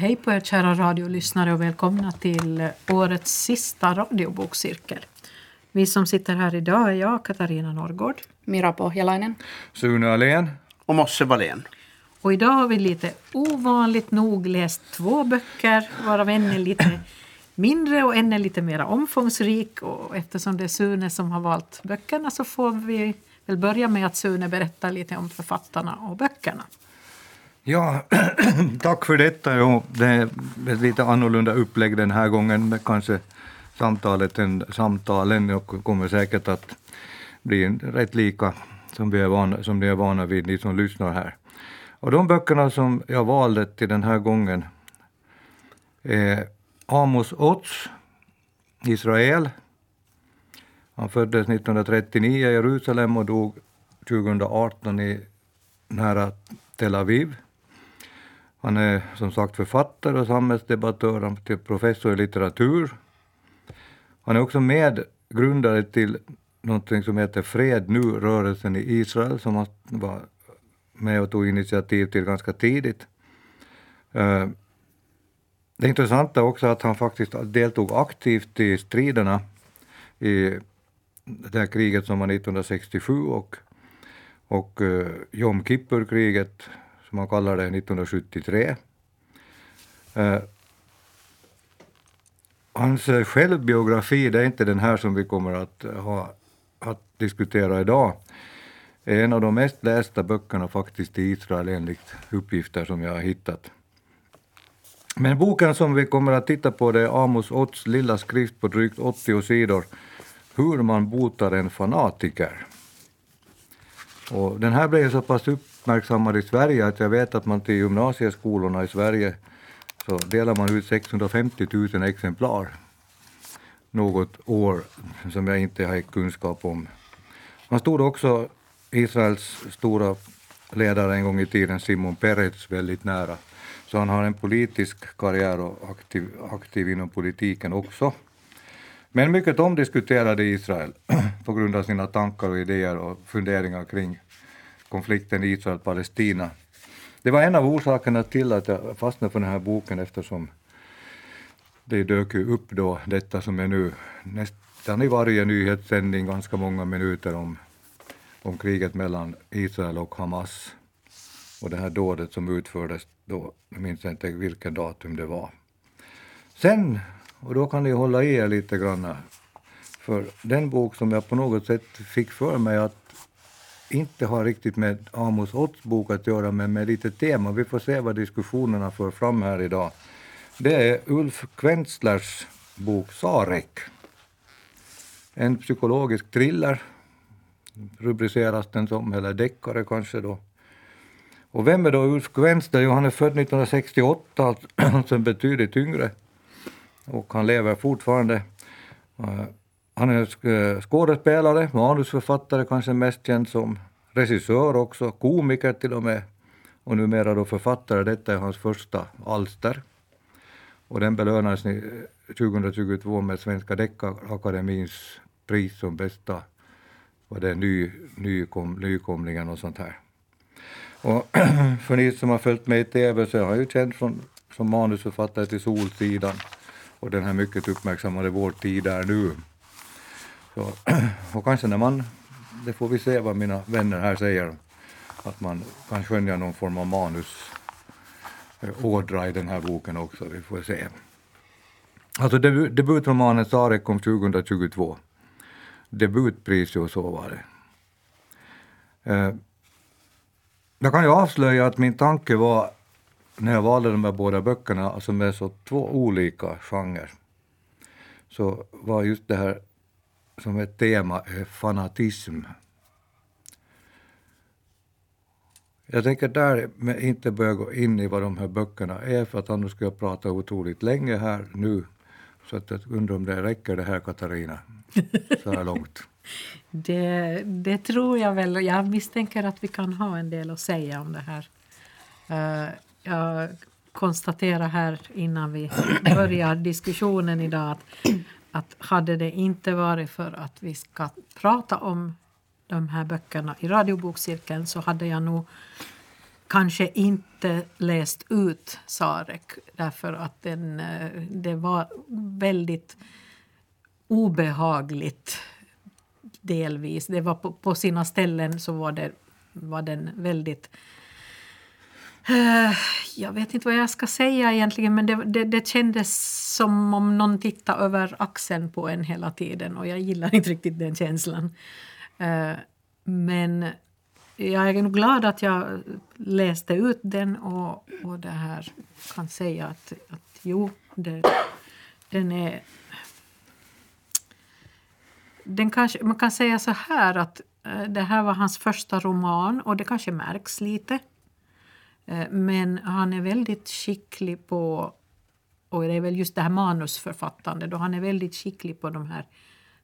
hej på er kära radiolyssnare och välkomna till årets sista radiobokcirkel. Vi som sitter här idag är jag, Katarina Norrgård. Mira Pohjalainen. Sune Alén. Och Mosse Wallén. Och idag har vi lite ovanligt nog läst två böcker, varav en är lite mindre och en är lite mer omfångsrik. Och eftersom det är Sune som har valt böckerna så får vi väl börja med att Sune berättar lite om författarna och böckerna. Ja, tack för detta. Jo, det är ett lite annorlunda upplägg den här gången. Kanske samtalet än samtalen och kommer säkert att bli rätt lika som, vi är vana, som ni är vana vid, ni som lyssnar här. Och de böckerna som jag valde till den här gången är Amos Otz, Israel. Han föddes 1939 i Jerusalem och dog 2018 i nära Tel Aviv. Han är som sagt författare och samhällsdebattör, han är professor i litteratur. Han är också medgrundare till någonting som heter Fred nu-rörelsen i Israel som han var med och tog initiativ till ganska tidigt. Eh, det intressanta också att han faktiskt deltog aktivt i striderna i det här kriget som var 1967 och, och eh, Jom Kippur-kriget som man kallar det 1973. Eh, hans eh, självbiografi, det är inte den här som vi kommer att, ha, att diskutera idag, är en av de mest lästa böckerna faktiskt i Israel enligt uppgifter som jag har hittat. Men boken som vi kommer att titta på det är Amos Otts lilla skrift på drygt 80 sidor, Hur man botar en fanatiker. Och den här blev så pass uppmärksammad i Sverige att jag vet att man till gymnasieskolorna i Sverige så delar man ut 650 000 exemplar något år som jag inte har kunskap om. Man stod också Israels stora ledare en gång i tiden, Simon Peretz, väldigt nära. Så han har en politisk karriär och aktiv, aktiv inom politiken också. Men mycket omdiskuterad i Israel på grund av sina tankar och idéer och funderingar kring konflikten Israel-Palestina. Det var en av orsakerna till att jag fastnade för den här boken eftersom det dök ju upp då detta som är nu nästan i varje nyhetssändning ganska många minuter om, om kriget mellan Israel och Hamas och det här dådet som utfördes då, jag minns inte vilket datum det var. Sen, och då kan ni hålla i er lite grann, för den bok som jag på något sätt fick för mig att inte har riktigt med Amos Otts bok att göra, men med lite tema. Vi får se vad diskussionerna för fram här idag. Det är Ulf Kvenstlers bok Sarek. En psykologisk thriller rubriceras den som, eller deckare kanske då. Och vem är då Ulf Kvensler? Jo, han är född 1968, alltså, alltså betydligt yngre. Och han lever fortfarande. Han är skådespelare, manusförfattare kanske mest känd som, regissör också, komiker till och med. Och numera då författare, detta är hans första alster. Och den belönades 2022 eh, med Svenska Deckarakademins pris som bästa var det ny, nykom, nykomlingen och sånt här. Och för ni som har följt med i TV så är han ju känd från, som manusförfattare till Solsidan och den här mycket uppmärksammade Vår tid är nu. Så, och kanske när man, det får vi se vad mina vänner här säger, att man kan skönja någon form av manusådra eh, i den här boken också, vi får se. Alltså debutromanen Sarek kom 2022. Debutpris och så var det. Eh, jag kan ju avslöja att min tanke var, när jag valde de här båda böckerna, alltså som är så två olika genrer, så var just det här som ett tema är fanatism. Jag tänker där inte börja gå in i vad de här böckerna är, för att annars skulle jag prata otroligt länge här nu. Så att jag undrar om det räcker det här, Katarina, så här långt. Det, det, tror jag väl. Jag misstänker att vi kan ha en del att säga om det här. Uh, jag konstaterar här innan vi börjar diskussionen idag att, att hade det inte varit för att vi ska prata om de här böckerna i radiobokcirkeln så hade jag nog kanske inte läst ut Sarek därför att den, eh, det var väldigt obehagligt delvis. Det var på, på sina ställen så var, det, var den väldigt Eh, jag vet inte vad jag ska säga egentligen men det, det, det, kändes som om någon tittade över axeln på en hela tiden och jag gillar inte riktigt den känslan. Eh, men jag är nog glad att jag läste ut den och, och det här kan säga att, att jo, det, den är... Den kanske, man kan säga så här att eh, det här var hans första roman och det kanske märks lite. Uh, men han är väldigt skicklig på, och det är väl just det här manusförfattande, då han är väldigt skicklig på de här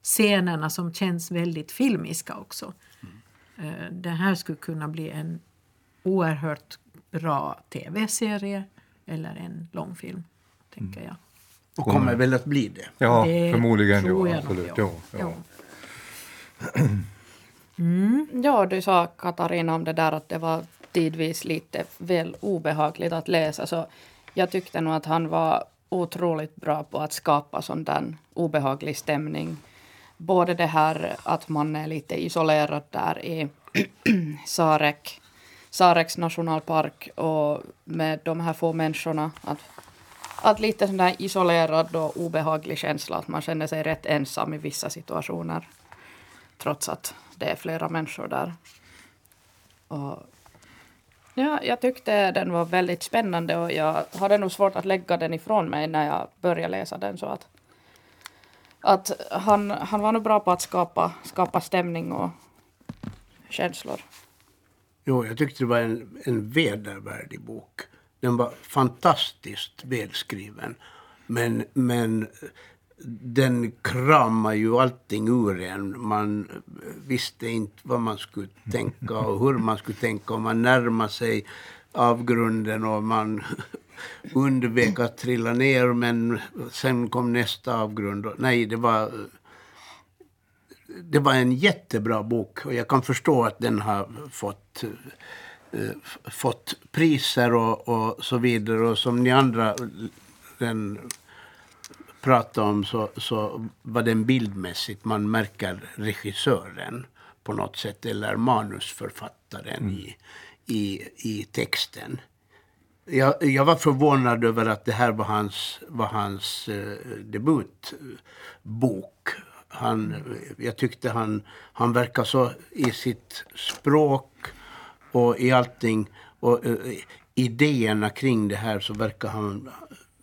scenerna som känns väldigt filmiska också. Eh, det här skulle kunna bli en oerhört bra tv-serie eller en långfilm, tänker jag. Och kommer väl att bli det? Ja, Det förmodligen. tror Ja, jag absolut. ja. Ja, ja. Ja, du sa Katarina om det där att det var tidvis lite väl obehagligt att läsa. Så jag tyckte nog att han var otroligt bra på att skapa sån där obehaglig stämning. Både det här att man är lite isolerad där i Sarek, Sareks nationalpark och med de här få människorna. Att, att lite sån där isolerad och obehaglig känsla att man känner sig rätt ensam i vissa situationer. Trots att det är flera människor där. Och ja, jag tyckte den var väldigt spännande och jag hade nog svårt att lägga den ifrån mig när jag började läsa den. Så att, att han, han var nog bra på att skapa, skapa stämning och känslor. Jo, jag tyckte det var en, en vedervärdig bok. Den var fantastiskt välskriven. Men, men den kramar ju allting ur en. Man visste inte vad man skulle tänka och hur man skulle tänka. Och man närmade sig avgrunden och man undvek att trilla ner. Men sen kom nästa avgrund. Och, nej, det var det var en jättebra bok och jag kan förstå att den har fått, eh, fått priser och, och så vidare. Och som ni andra den pratade om så, så var den bildmässigt, man märker regissören på något sätt eller manusförfattaren i, i, i texten. Jag, jag var förvånad över att det här var hans, var hans eh, debutbok. Han, jag tyckte han, han verkar så i sitt språk och i allting. Och eh, idéerna kring det här så verkar han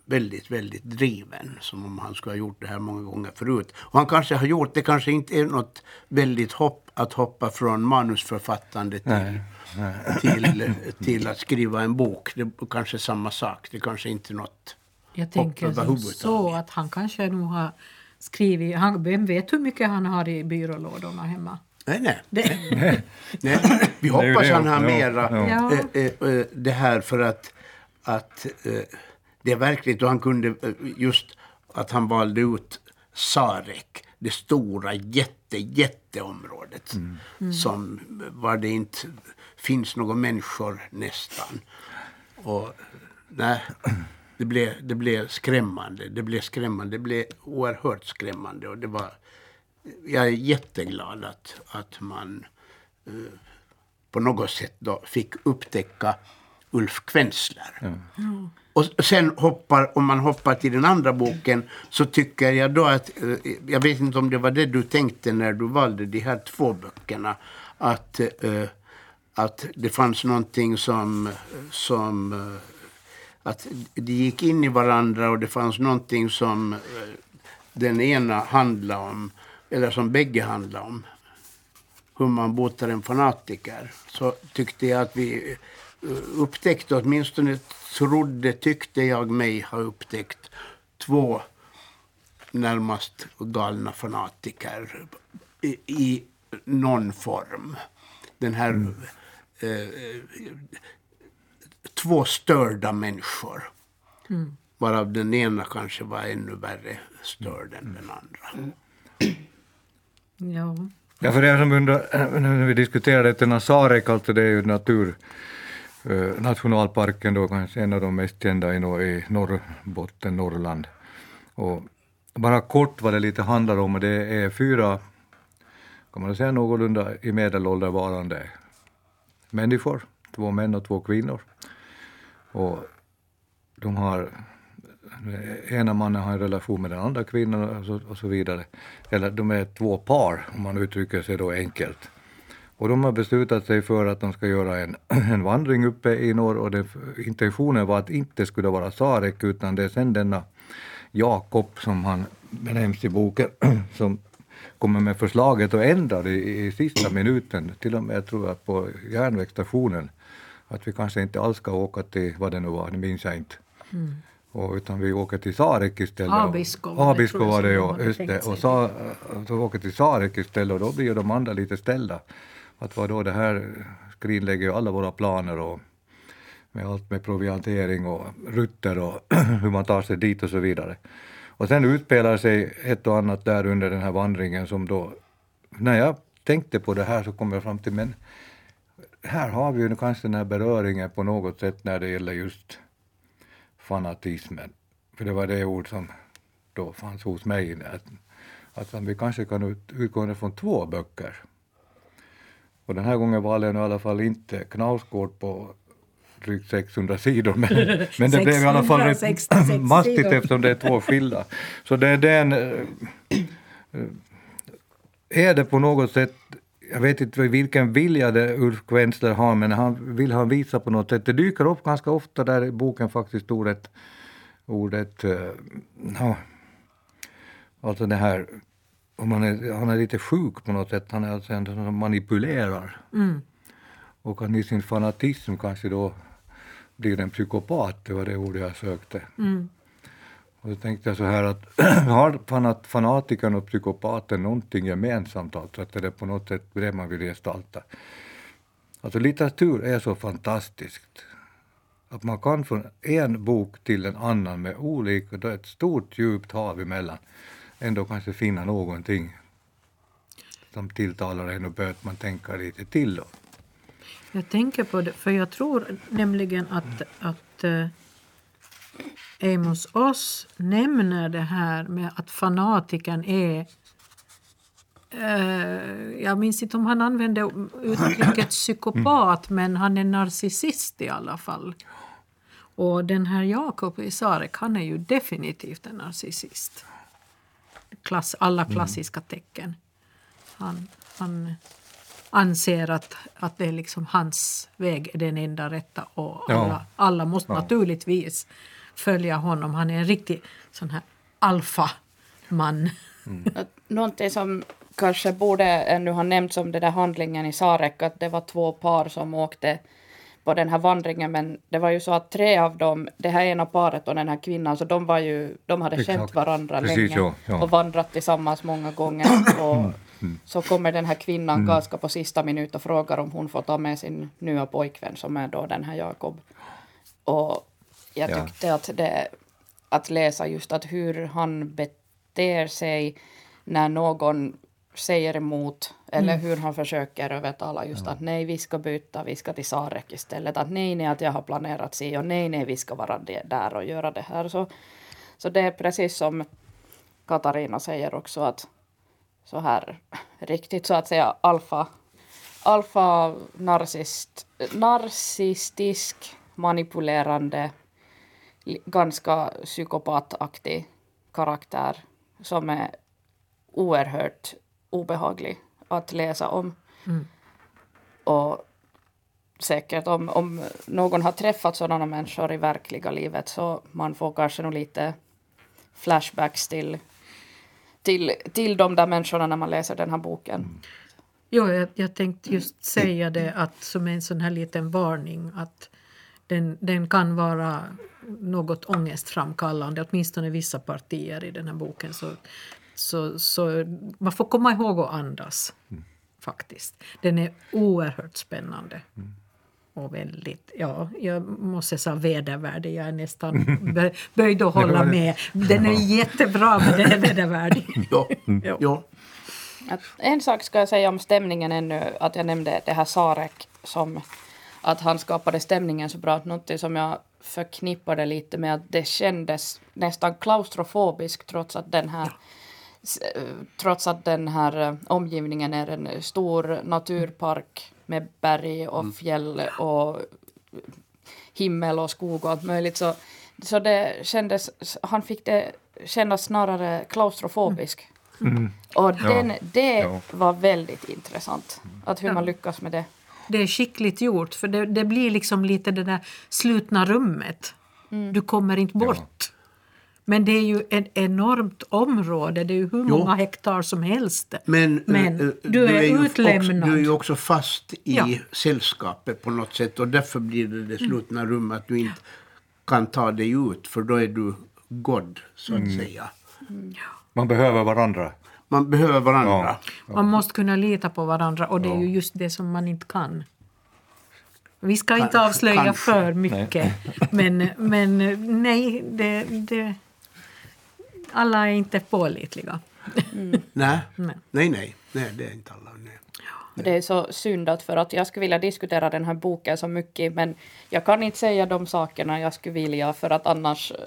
väldigt, väldigt driven. Som om han skulle ha gjort det här många gånger förut. Och han kanske har gjort det, kanske inte är något väldigt hopp att hoppa från manusförfattande till, Nej, nej. till, till att skriva en bok. Det är kanske samma sak. Det kanske inte är något Jag tänker så att han kanske nog har skrivit, han, vem vet hur mycket han har i byrålådorna hemma? Nej, nej. Det, nej. Vi hoppas det, han har mera ja. Eh, eh, det här för att, att eh, det är verkligt och han kunde eh, just att han valde ut Sarek, det stora jätte, jätteområdet som var det inte finns några människor nästan. Och nej, det blev, det blev skrämmande. Det blev skrämmande. Det blev oerhört skrämmande och det var jag är jätteglad att, att man eh, på något sätt då fick upptäcka Ulf Kvensler. Och sen hoppar, om man hoppar till den andra boken så tycker jag då att, eh, jag vet inte om det var det du tänkte när du valde de här två böckerna, att, eh, att det fanns någonting som, som eh, att de gick in i varandra och det fanns någonting som den ena handlade om, eller som bägge handlade om, hur man botar en fanatiker, så tyckte jag att vi upptäckte, åtminstone trodde, tyckte jag mig ha upptäckt, två närmast galna fanatiker i, i någon form. Den här eh, två störda människor. Varav den ena kanske var ännu värre störd än den andra. ja. Ja, för er som undrar, när vi diskuterar detta, Sarek, alltså det är ju natur, eh, Eh, nationalparken då kanske en av de mest kända i, Norrbotten, Norrland. Och bara kort vad det lite handlar om, det är fyra, kan man säga någorlunda i medelålder varande människor, två män och två kvinnor. Och de har, ena mannen har en relation med den andra kvinnan och så, och så vidare. Eller de är två par, om man uttrycker sig då enkelt. Och de har beslutat sig för att de ska göra en, en vandring uppe i norr och det, intentionen var att inte skulle vara Sarek utan det är sen denna Jakob som han benämns i boken som kommer med förslaget och ändrar i, i sista minuten, till och med jag tror jag på järnvägsstationen, att vi kanske inte alls ska åka till vad det nu var, det minns jag inte. Och, utan vi åker till Sarek istället. Abisko det, Abisko var det, ja. Just det. Och sa, så åker till Sarek istället och då blir de andra lite ställda. Att vadå, det här skrinlägger ju alla våra planer och med allt med proviantering och rutter och hur man tar sig dit och så vidare. Och sen utspelar sig ett och annat där under den här vandringen som då, när jag tänkte på det här så kom jag fram till, men här har vi ju kanske den här beröringen på något sätt när det gäller just fanatismen. För det var det ord som då fanns hos mig, att, att vi kanske kan ut, utgå från två böcker. Och den här gången valde jag nu i alla fall inte Knausgård på drygt 600 sidor, men, men det blev i alla fall rätt 666 mastigt sidor. eftersom det är två skilda. Så det, det är en... eh, eh, Är det på något sätt, jag vet inte vilken vilja det Ulf Kvensler har, men han vill han visa på något sätt. Det dyker upp ganska ofta där i boken faktiskt ordet, ordet, eh, ja, alltså det här, om man är, han är lite sjuk på något sätt, han är alltså en som manipulerar. Mm. Och han i sin fanatism kanske då blir en psykopat, det var det ordet jag sökte. Mm. Och då tänkte jag så här att har fanat, fanatikern och psykopaten någonting gemensamt, alltså att det är på något sätt det man vill gestalta. Alltså litteratur är så fantastiskt. Att man kan från en bok till en annan med olika, då är ett stort djupt hav emellan, ändå kanske finna någonting som tilltalar en och bör man tänka lite till. Då. Jag tänker på det, för jag tror nämligen att, att eh, Amos Oz nämner det här med att fanatiken är eh, jag minns inte om han använde uttrycket psykopat, men han är narcissist i alla fall. Och den här Jakob Isarek, han är ju definitivt en narcissist. Klass, alla klassiska tecken. Han, han anser att, att det är liksom hans väg är den enda rätta och Ja. alla, alla måste Ja. naturligtvis följa honom. Han är en riktig sån här alfaman. Att Någonting som kanske borde ännu ha nämnts om den där handlingen i Sarek, att det var två par som åkte på den här vandringen, men det var ju så att tre av dem, det här ena paret och den här kvinnan, så de var ju, de hade Exakt. känt varandra Precis, länge ja, ja. och vandrat tillsammans många gånger. Och så kommer den här kvinnan ganska på sista minuten och frågar om hon får ta med sin nya pojkvän som är då den här Jakob. Och jag Ja. tyckte att det, att läsa just att hur han beter sig när någon säger emot eller hur han försöker övertala just att nej, vi ska byta, vi ska till Sarek istället. Att nej, nej, att jag har planerat sig och nej, nej, vi ska vara det, där och göra det här. Så, så det är precis som Katarina säger också att så här riktigt så att säga alfa, alfa narcissist, narcissistisk, manipulerande, ganska psykopataktig karaktär som är oerhört obehaglig att läsa om. Och säkert om, om någon har träffat sådana människor i verkliga livet så man får kanske nog lite flashbacks till, till, till de där människorna när man läser den här boken. Jo, jag, jag tänkte just säga det att som en sån här liten varning att den, den kan vara något ångestframkallande, åtminstone vissa partier i den här boken. Så, så, så man får komma ihåg att andas, faktiskt. Den är oerhört spännande. Och väldigt, ja, jag måste säga vedervärdig. Jag är nästan bö- böjd att hålla med. Den är jättebra, men den är vedervärdig. Ja, Ja. ja. Att en sak ska jag säga om stämningen ännu, att jag nämnde det här Sarek som att han skapade stämningen så bra. Någonting som jag förknippade lite med att det kändes nästan klaustrofobiskt trots att den här eh, Trots att den här eh, omgivningen är en stor naturpark med berg och fjäll och himmel och skog och allt möjligt så, så det kändes, han fick det kännas snarare klaustrofobisk. Och den, det Ja. var väldigt intressant, att hur man lyckas med det. Det är skickligt gjort för det, det blir liksom lite det där slutna rummet. Du kommer inte bort. Men det är ju ett enormt område, det är ju hur Jo. många hektar som helst. Men, Men eh, du är ju utlämnad. Också, du är ju också fast i Ja. Mm. sällskapet på något sätt och därför blir det det slutna rummet att du inte kan ta dig ut för då är du god så att Mm. säga. Man behöver varandra. Man behöver varandra. Ja. Man måste kunna lita på varandra och det är ju just det som man inte kan. Vi ska inte avslöja kanske. för mycket. Men, men nej, det, det, alla är inte pålitliga. Nej. Nej. nej, nej, nej, det är inte alla. Nej. Det är så synd att för att jag skulle vilja diskutera den här boken så mycket men jag kan inte säga de sakerna jag skulle vilja för att annars eh,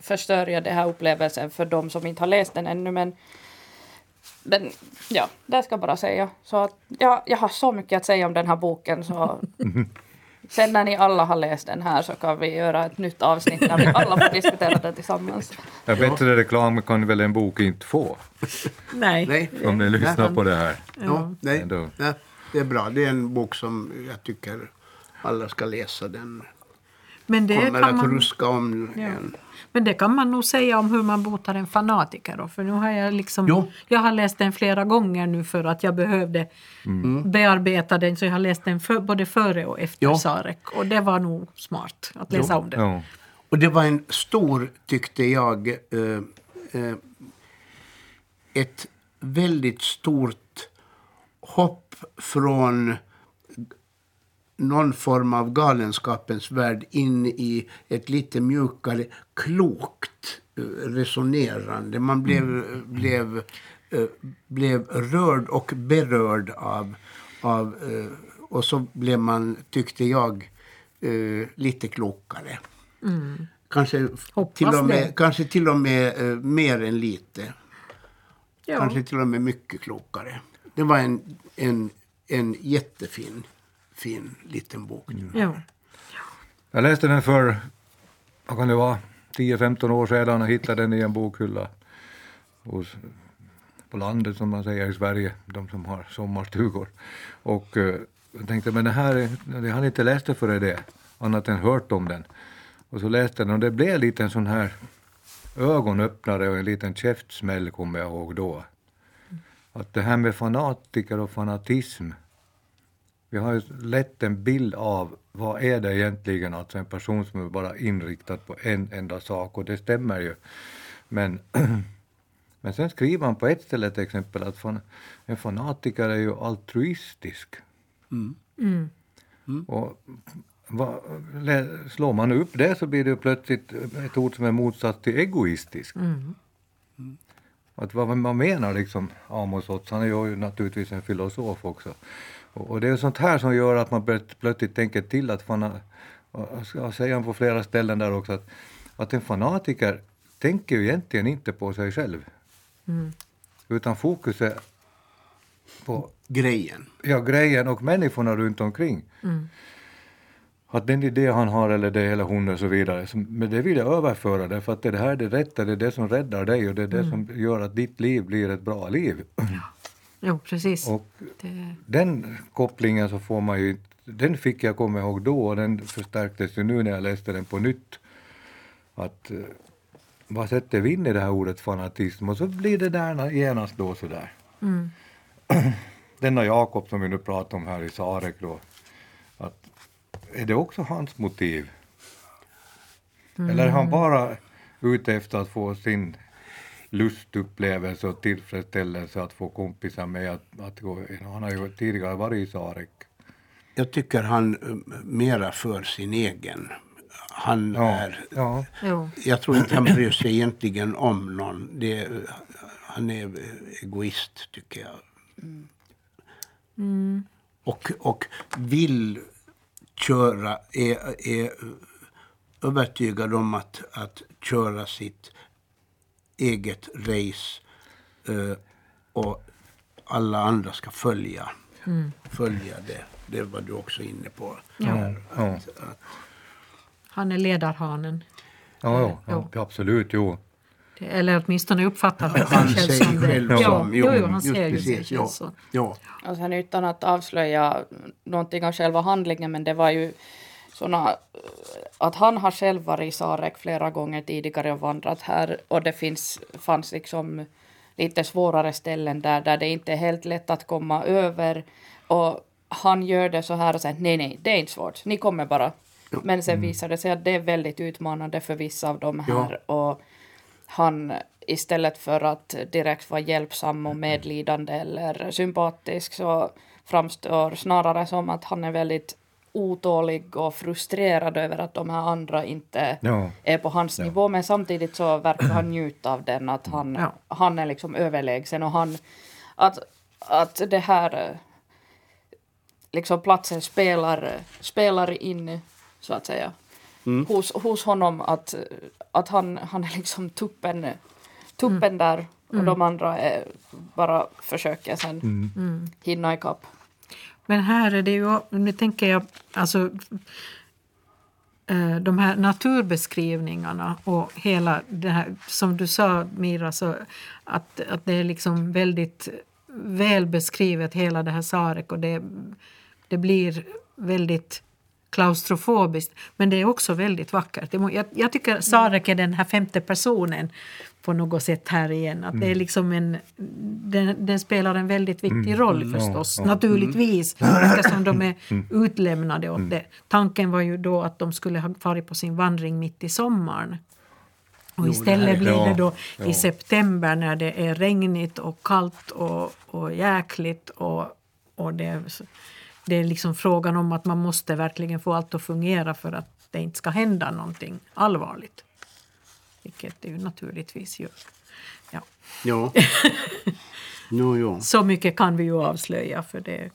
förstör jag den här upplevelsen för de som inte har läst den ännu men den, ja, det ska jag bara säga. Så att, ja, jag har så mycket att säga om den här boken så sen när ni alla har läst den här så kan vi göra ett nytt avsnitt när vi alla får diskutera den tillsammans. Ja, bättre reklam kan väl en bok inte få, Nej. nej. om ni lyssnar på det här. Ja, nej, nej, det är bra. Det är en bok som jag tycker alla ska läsa. Den Men det, kommer kan att man, ruska om Ja. en. Men det kan man nog säga om hur man botar en fanatiker. Då, för nu har jag liksom, Jo. jag har läst den flera gånger nu för att jag behövde bearbeta den. Så jag har läst den för, både före och efter Jo. Sarek. Och det var nog smart att läsa om den. Ja. Och det var en stor, tyckte jag, eh, eh, ett väldigt stort hopp från någon form av galenskapens värld in i ett lite mjukare, klokt eh, resonerande. Man blev, blev, eh, blev rörd och berörd av, av eh, och så blev man, tyckte jag, lite klokare. Kanske, Hoppas till och med, det. kanske till och med mer än lite. Ja. Kanske till och med mycket klokare. Det var en, en, en jättefin fin liten bok. Ja. Jag läste den för, vad kan det vara, 10-15 år sedan och hittade den i en bokhylla hos, på landet som man säger i Sverige, de som har sommarstugor. Och eh, jag tänkte, men det här, är- jag hade inte läst det före det, annat än hört om den. Och så läste den och det blev lite en sån här ögonöppnare och en liten käftsmäll kommer jag ihåg då. Att det här med fanatiker och fanatism, vi har ju lätt en bild av vad är det egentligen, alltså en person som är bara inriktad på en enda sak och det stämmer ju. Men, men sen skriver han på ett ställe till exempel att fan, en fanatiker är ju altruistisk. Mm. Och vad, lä- slår man upp det så blir det plötsligt ett ord som är motsats till egoistisk. Mm. Att vad man menar liksom, Amos Oz, han är ju naturligtvis en filosof också. Och, och det är sånt här som gör att man plöt- plötsligt tänker till att fan, jag säger han på flera ställen där också, att, att en fanatiker tänker ju egentligen inte på sig själv. Utan fokus är på Grejen. ja, grejen och människorna runt omkring. Att den idé han har eller det eller hon och så vidare, som, men det vill jag överföra därför att det här är det rätta, det är det som räddar dig och det är det som gör att ditt liv blir ett bra liv. Jo, precis. Och Det, den kopplingen så får man ju den fick jag komma ihåg då och den förstärktes ju nu när jag läste den på nytt. Att eh, vad sätter vi in i det här ordet fanatism och så blir det där genast då sådär. mm. Denna Jakob som vi nu pratar om här i Sarek då, att är det också hans motiv? Eller är han bara ute efter att få sin lustupplevelse och tillfredsställelse att få kompisar med att, att gå? Han har ju tidigare varit i Sarek. Jag tycker han eh, mera för sin egen. Han Ja, är... ja. Jag tror inte han bryr sig egentligen om någon. Det, han är egoist, tycker jag. Och, och vill köra, är, är övertygad om att, att köra sitt eget race eh, och alla andra ska följa, följa det. Det var du också inne på. här, Ja. Att, att, Han är ledarhanen. Ja, ja, ja, Jo. absolut, jo. Eller åtminstone uppfattar han han sig säger som det. själv Jo, som... jo, jo, han ser ju sig precis, själv ja. så. Ja. Och sen utan att avslöja någonting av själva handlingen, men det var ju såna, att han har själv varit i Sarek flera gånger tidigare och vandrat här. Och det finns, fanns liksom lite svårare ställen där, där det inte är helt lätt att komma över. Och han gör det så här och säger nej, nej, det är inte svårt, ni kommer bara. Men sen visar det sig att det är väldigt utmanande för vissa av de här. Och han istället för att direkt vara hjälpsam och medlidande eller sympatisk så framstår snarare som att han är väldigt otålig och frustrerad över att de här andra inte Ja. är på hans nivå. Men samtidigt så verkar han njuta av den att han, Ja. han är liksom överlägsen. Och han att, att det här liksom platsen spelar, spelar in så att säga. Hos, hos honom att, att han, han är liksom tuppen, tuppen där. Och de andra är, bara försöker sen hinna ikapp. Men här är det ju, nu tänker jag, alltså eh, de här naturbeskrivningarna och hela det här, som du sa Mira, så att, att det är liksom väldigt väl beskrivet hela det här Sarek och det, det blir väldigt klaustrofobiskt. Men det är också väldigt vackert. Det Jag, jag tycker Sarek är den här femte personen på något sätt här igen. Att det är liksom en, den, den spelar en väldigt viktig roll förstås, ja. naturligtvis, eftersom de är utlämnade åt det. Tanken var ju då att de skulle ha farit på sin vandring mitt i sommaren. Och istället blir det då ja. i september när det är regnigt och kallt och, och jäkligt och, och det, är, det är liksom frågan om att man måste verkligen få allt att fungera för att det inte ska hända någonting allvarligt. Vilket det ju naturligtvis gör. Ja. Ja. Jo, jo. Så mycket kan vi ju avslöja för det,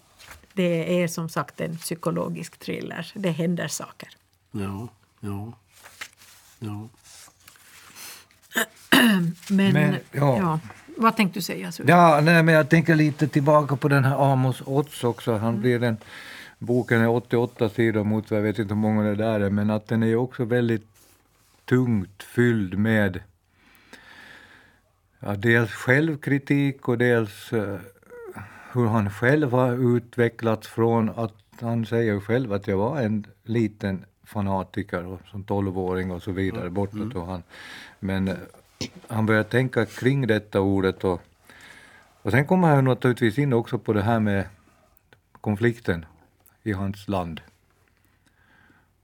det är som sagt en psykologisk thriller. Det händer saker. Ja, ja. Ja. Men, Men, ja. ja. Vad tänkte du säga? Sue? Ja, nej, men jag tänker lite tillbaka på den här Amos Otts också. Han blir den, boken är 88 sidor mot, jag vet inte hur många det där är, men att den är också väldigt tungt fylld med ja, dels självkritik och dels eh, hur han själv har utvecklats från att han säger själv att jag var en liten fanatiker och som tolvåring och så vidare bortåt. Och han, men eh, han börjar tänka kring detta ordet och, och sen kommer han naturligtvis in också på det här med konflikten i hans land.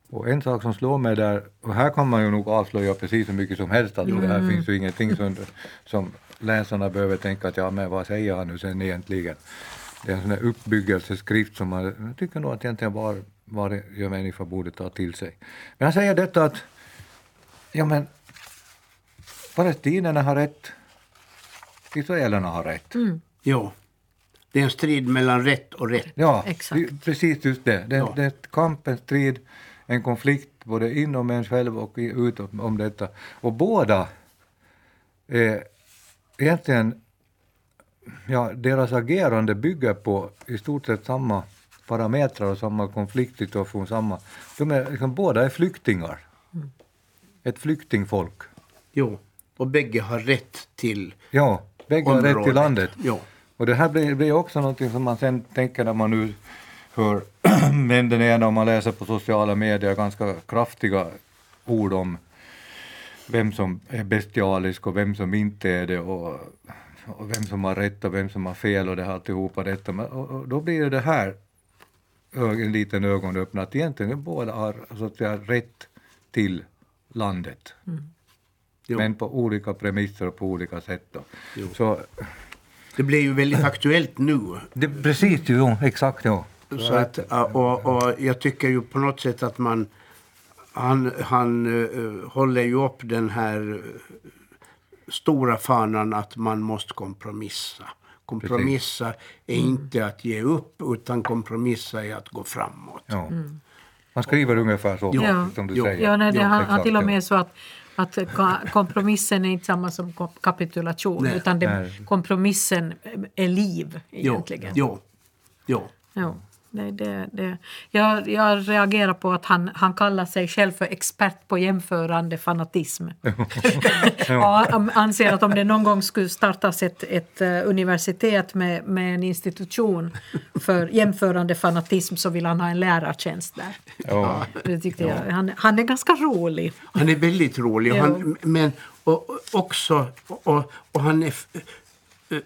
Och en sak som slår mig där, och här kan man ju nog avslöja precis så mycket som helst, alltså det här finns ju ingenting som, som läsarna behöver tänka att ja men vad säger han nu sen egentligen? Det är en sån här uppbyggelseskrift som man, jag tycker nog att egentligen var, varje människa borde ta till sig. Men han säger detta att, ja men palestinierna har rätt, israelerna har rätt. Jo. Det är en strid mellan rätt och rätt. Ja, Exakt. det- precis just det. Det, Ja. det är ett kamp, en strid, en konflikt både inom en själv och utom om detta. Och båda är egentligen, ja, deras agerande bygger på i stort sett samma parametrar och samma konfliktsituation. Samma, de är, liksom, båda är flyktingar. Ett flyktingfolk. Jo. Och bägge har rätt till Ja, bägge har rätt till området. landet. Jo. Och det här blir, blir också någonting som man sen tänker när man nu hör men den ena om man läser på sociala medier ganska kraftiga ord om vem som är bestialisk och vem som inte är det och, och vem som har rätt och vem som har fel och det här alltihopa detta. Men, och, och då blir det här en liten ögonöppnare att egentligen båda har så att säga, rätt till landet. Jo. Men på olika premisser och på olika sätt. Då. Jo. Så Det blir ju väldigt aktuellt nu. det, precis, jo, exakt. Ja. Så att, och, och jag tycker ju på något sätt att man... Han, han eh, håller ju upp den här eh, stora fanan att man måste kompromissa. Kompromissa är inte att ge upp utan kompromissa är att gå framåt. Ja. Han skriver ungefär så, Ja. som du Jo. säger. Ja, nej, det, Jo, han, han till och ja. med så att, att kompromissen är inte samma som kapitulation Nej. utan det, kompromissen är liv egentligen. jo, jo. Ja, det, det, det. Jag, jag reagerar på att han, han kallar sig själv för expert på jämförande fanatism. ja, han anser att om det någon gång skulle startas ett, ett eh, universitet med, med en institution för jämförande fanatism så vill han ha en lärartjänst där. Ja. Det tyckte jag. Han, han är ganska rolig. Han är väldigt rolig. Och Ja. han, men och, och också, och, och han är...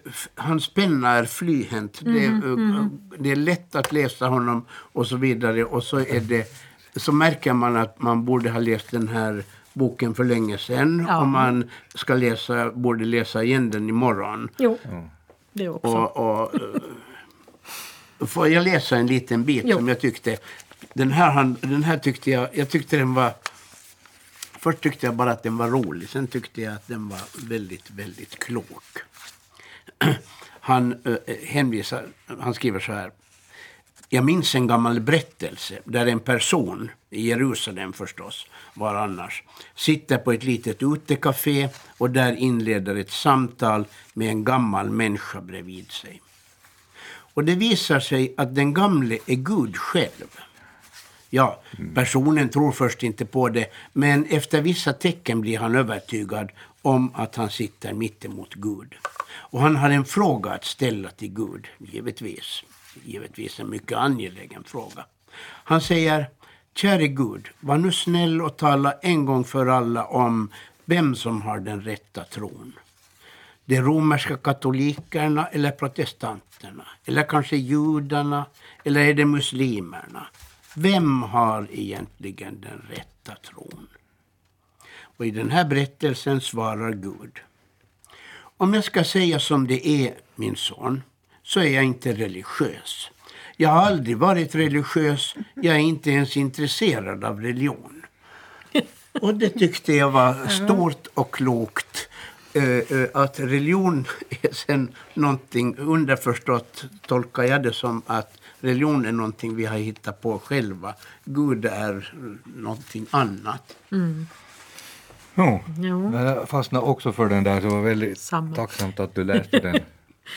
f- Hans penna är flyhänt. Det, är, Mhm, det är lätt att läsa honom och så vidare. Och så, är det, så märker man att man borde ha läst den här boken för länge sedan. Ja. Och man ska läsa, borde läsa igen den imorgon. Jo, det också. Och, och, eh, får jag läsa en liten bit Jo. som jag tyckte... Den här, den här tyckte jag... Jag tyckte den var... Först tyckte jag bara att den var rolig. Sen tyckte jag att den var väldigt, väldigt klok. Han eh, hänvisar... Han skriver så här. Jag minns en gammal berättelse där en person, i Jerusalem förstås, var annars, sitter på ett litet utekafé och där inleder ett samtal med en gammal människa bredvid sig. Och det visar sig att den gamle är Gud själv. Ja, personen tror först inte på det, men efter vissa tecken blir han övertygad om att han sitter mittemot Gud. Och han har en fråga att ställa till Gud, givetvis. Givetvis en mycket angelägen fråga. Han säger, käre Gud, var nu snäll och tala en gång för alla om vem som har den rätta tron. De romerska katolikerna eller protestanterna? Eller kanske judarna? Eller är det muslimerna? Vem har egentligen den rätta tron? Och i den här berättelsen svarar Gud. Om jag ska säga som det är, min son, så är jag inte religiös. Jag har aldrig varit religiös. Jag är inte ens intresserad av religion. Och det tyckte jag var stort och klokt. Eh, eh, att religion är sen någonting underförstått tolkar jag det som att religion är någonting vi har hittat på själva. Gud är någonting annat. Jo. Jo. Men jag fastnade också för den där, så det var väldigt Samma. tacksamt att du läste den,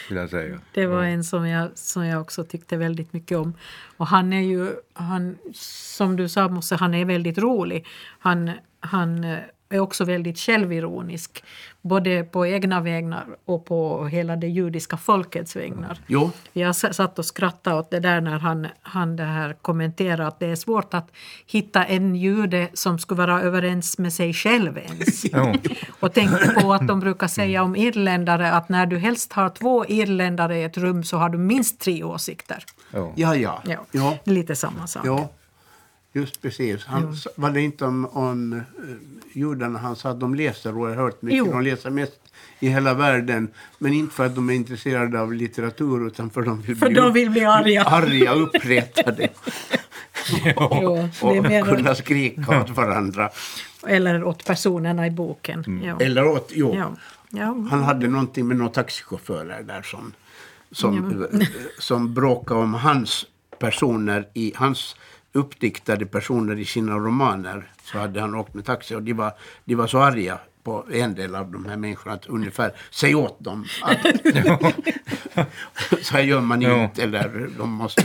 vill jag säga. Det var en som jag, som jag också tyckte väldigt mycket om. Och han är ju, han, som du sa Mosse, han är väldigt rolig. Han, han eh, är också väldigt självironisk. Både på egna vägnar och på hela det judiska folkets vägnar. Jo, Jag satt och skrattade åt det där när han, han det här kommenterade att det är svårt att hitta en jude som skulle vara överens med sig själv ens. Jo. Och tänkte på att de brukar säga om irländare att när du helst har två irländare i ett rum så har du minst tre åsikter. Jo. ja, ja. Ja, ja. Lite samma sak. ja. Just precis. Han, s- Var det inte om, om uh, judarna han sa att de läser oerhört mycket. Jo. De läser mest i hela världen. Men inte för att de är intresserade av litteratur utan för att de vill För bli, de vill bli arga. arga uppretade. Jo, och menar- kunna skrika åt varandra. Eller åt personerna i boken. Ja. Eller åt, jo. Ja. Ja. Han hade någonting med några taxichaufförer där som, som, eh, som bråkade om hans personer i hans uppdiktade personer i sina romaner. Så hade han åkt med taxi och de var, de var så arga på en del av de här människorna att ungefär säg åt dem att så här gör man Ja. inte eller de måste...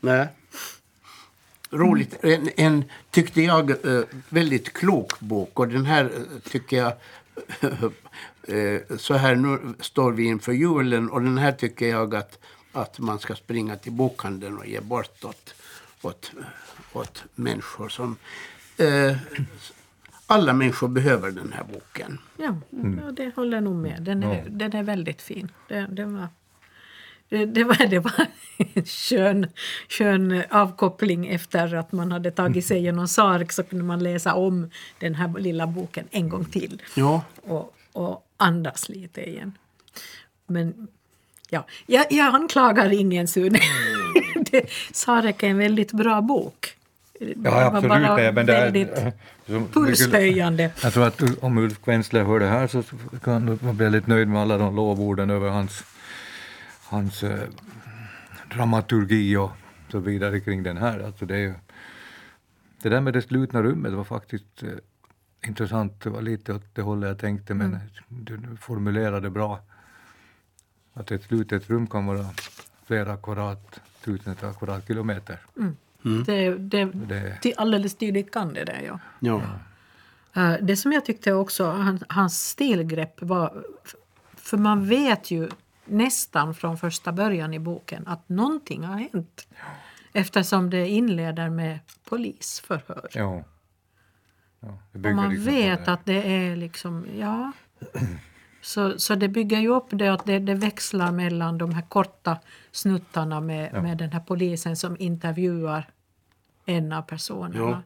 Nej. Roligt. En, en, tyckte jag, eh, väldigt klok bok. Och den här eh, tycker jag... eh, så här nu står vi inför julen och den här tycker jag att, att man ska springa till bokhandeln och ge bort åt, åt, åt människor som... Eh, alla människor behöver den här boken. Ja, ja, det håller jag nog med. Den är, den är väldigt fin. Det, det var, det, det var, det var en skön, skön avkoppling efter att man hade tagit sig igenom Sark så kunde man läsa om den här lilla boken en gång till Ja, och, och andas lite igen. Men ja, jag, jag anklagar ingen Sune. Det- Sarek är en väldigt bra bok. Ja, var absolut. bara det, men det är, väldigt som- pulshöjande. Jag tror att om Ulf Kvensler hör det här så kan man bli väldigt nöjd med alla de lovorden över hans, hans eh, dramaturgi och så vidare kring den här. Alltså det, är det där med det slutna rummet var faktiskt eh, intressant. Det var lite åt det hållet jag tänkte, men Mm. du formulerade bra. Att ett slutet rum kan vara flera kvadrat, tusentals kvadratkilometer. Det, det, Det- till alldeles tydligt kan det det, ja. Ja. Eh, Det som jag tyckte också, han, hans stilgrepp var... För man vet ju nästan från första början i boken att någonting har hänt. Eftersom det inleder med polisförhör. Ja. ja det Och man liksom vet det. att det är liksom, ja. Så, så det bygger ju upp det att det, det växlar mellan de här korta snuttarna med, Ja. med den här polisen som intervjuar en av personerna.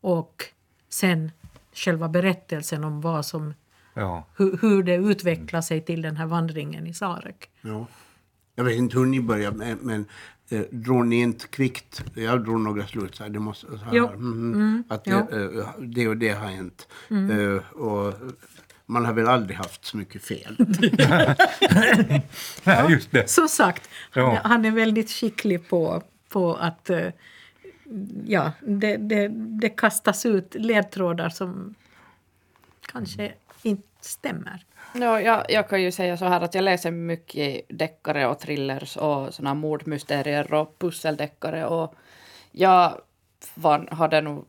Och sen själva berättelsen om vad som, Ja. hur, hur det utvecklar sig till den här vandringen i Sarek. Ja. Jag vet inte hur ni började, men, men eh, drog ni inte kvickt? Jag drog några slutsatser. Det måste, så här, Jo. mhm, att det, jo. eh, det och det har hänt. Eh, och man har väl aldrig haft så mycket fel. Nej, just det. Som sagt, Ja. han är väldigt skicklig på, på att eh, ja, det, det, det kastas ut ledtrådar som kanske inte stämmer. Ja, jag, jag kan ju säga så här att jag läser mycket deckare och thrillers och såna mordmysterier och pusseldeckare och jag var, hade nog...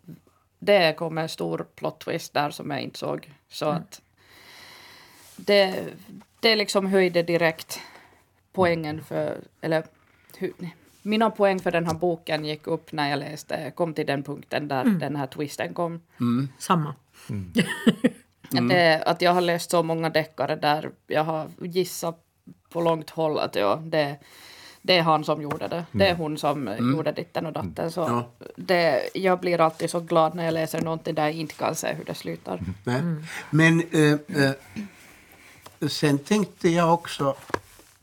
Det kom en stor plot twist där som jag inte såg. Så att det, det liksom höjde direkt poängen för... Eller hu, mina poäng för den här boken gick upp när jag läste, kom till den punkten där den här twisten kom. Samma. Att, det, att jag har läst så många deckare där jag har gissat på långt håll att ja, det, det är han som gjorde det. Det är hon som gjorde ditten och datten. Så Ja. det, jag blir alltid så glad när jag läser någonting där jag inte kan se hur det slutar. Men eh, eh, sen tänkte jag också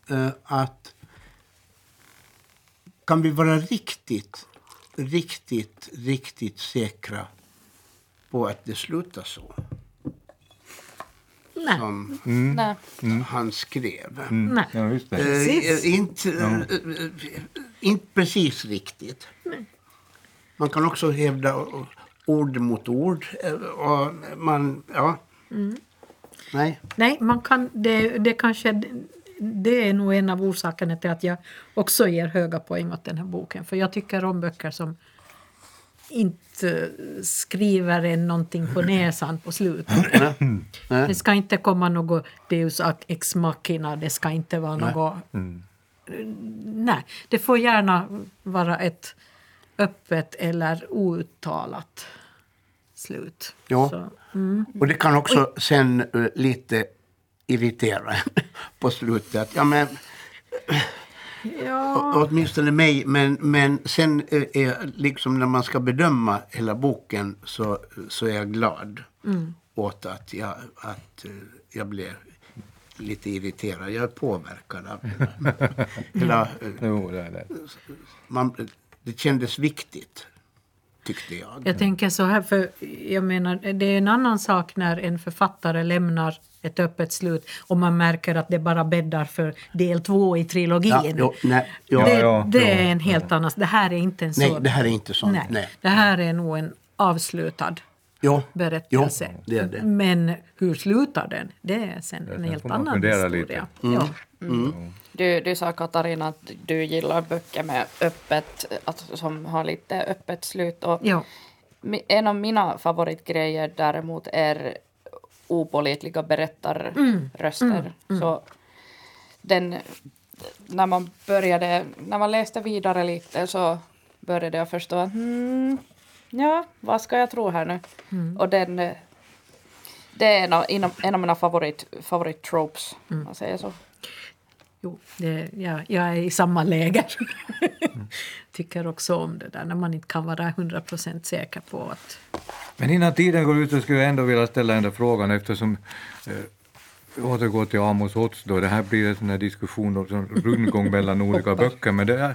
eh, att kan vi vara riktigt, riktigt, riktigt säkra på att det slutar så Nej. som Nej. han skrev? Nej. Ja, just det. Precis. Eh, inte, eh, eh, inte precis riktigt. Man kan också hävda eh, ord mot ord. eh, Och man, ja. Nej. Nej, man kan, det, det kanske det är nog en av orsakerna till att jag också ger höga poäng åt den här boken. För jag tycker om böcker som inte skriver en någonting på näsan på slutet. Det ska inte komma något deus ex machina, det ska inte vara något... Nej, det får gärna vara ett öppet eller outtalat slut. Ja. Så, Och det kan också sen eh, lite irritera på slutet. Att, Ja, men, ja, Å- Åtminstone mig, men, men sen eh, är liksom när man ska bedöma hela boken så, så är jag glad åt att jag, att eh, jag blev lite irriterad. Jag är påverkad av hela, hela det. man, det kändes viktigt, tyckte jag. Jag tänker så här, för jag menar, det är en annan sak när en författare lämnar ett öppet slut och man märker att det bara bäddar för del två i trilogin. Ja, jo, nej, ja, det ja, det ja, är en helt annan... Det här är inte en nej, så... det här är inte sånt. Nej, Nej. Det här är nog en avslutad Jo, berättelse. Jo, det är det. Men hur slutar den? Det är sen en sen helt annan historia. lite. Ja. Du, du sa Katarina att du gillar böcker med öppet, att, som har lite öppet slut. Och Ja. En av mina favoritgrejer däremot är opålitliga berättarröster. Så den, när man började, när man läste vidare lite så började jag förstå att hmm, ja, vad ska jag tro här nu? Och den, eh, det är en av, en av- en mina favorit, favorit tropes, om man säger så. Jo, det, ja, jag är i samma läger. Tycker också om det där när man inte kan vara 100% säker på att... Men innan tiden går ut så skulle jag ändå vilja ställa den där frågan eftersom eh, återgå till Amos Ots då. Det här blir en sån här diskussion sån rundgång mellan olika böcker. Men det är,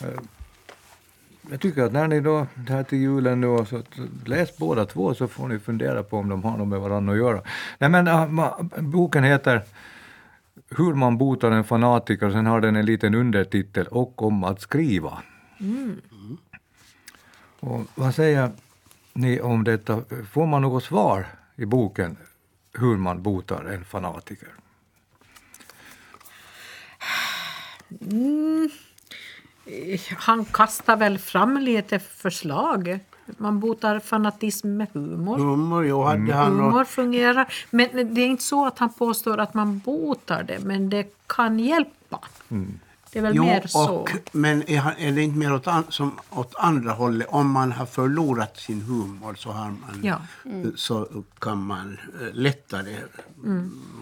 eh, jag tycker att när ni då, här till julen nu, så, läs båda två så får ni fundera på om de har något med varandra att göra. Nej men ah, boken heter Hur man botar en fanatiker, sen har den en liten undertitel och om att skriva. Och vad säger ni om detta? Får man något svar i boken hur man botar en fanatiker? Han kastar väl fram lite förslag. Man botar fanatism med humor. Humor, jo, hade han Humor något, fungerar. Men det är inte så att han påstår att man botar det, men det kan hjälpa. Det är väl Jo, mer så. och, men är, han- är det inte mer åt, an, som åt andra hållet? Om man har förlorat sin humor så, har man, Ja. så kan man eh, lättare,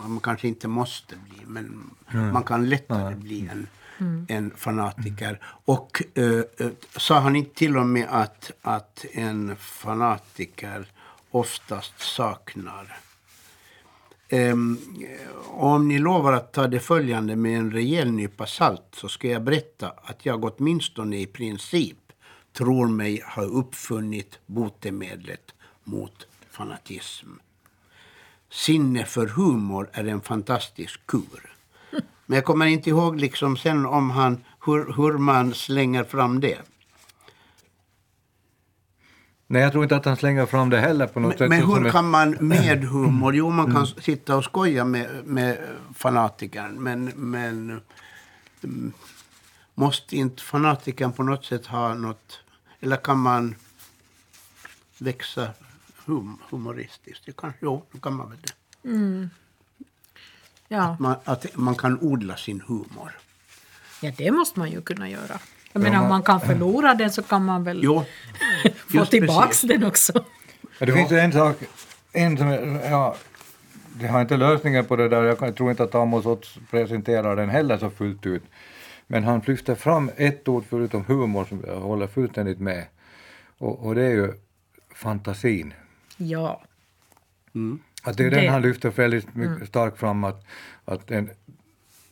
man kanske inte måste bli, men man kan lättare bli en, Mm. en fanatiker. Och eh, eh, sa han inte till och med att, att en fanatiker oftast saknar Um, om ni lovar att ta det följande med en rejäl nypa salt så ska jag berätta att jag åtminstone i princip tror mig ha uppfunnit botemedlet mot fanatism. Sinne för humor är en fantastisk kur. Men jag kommer inte ihåg liksom sen om han, hur, hur man slänger fram det. Nej, jag tror inte att han slänger fram det heller på något Men, sätt. men hur kan man med humor, jo man kan sitta och skoja med, med fanatikern men, men mm, måste inte fanatikern på något sätt ha något, eller kan man växa hum, humoristiskt? Det kan, jo, då kan man väl det. Ja. Man, att man kan odla sin humor. ja, det måste man ju kunna göra. Jag menar, om man kan förlora den så kan man väl Jo, få precis. den också. Ja, det finns ju en sak, en som, ja, det har inte lösningen på det där, jag tror inte att Amos Otts presenterar den heller så fullt ut. Men han lyfter fram ett ord förutom humor som jag håller fullständigt med. Och, och det är ju fantasin. Ja. Att det är Det- den han lyfter väldigt mycket starkt fram att, att en,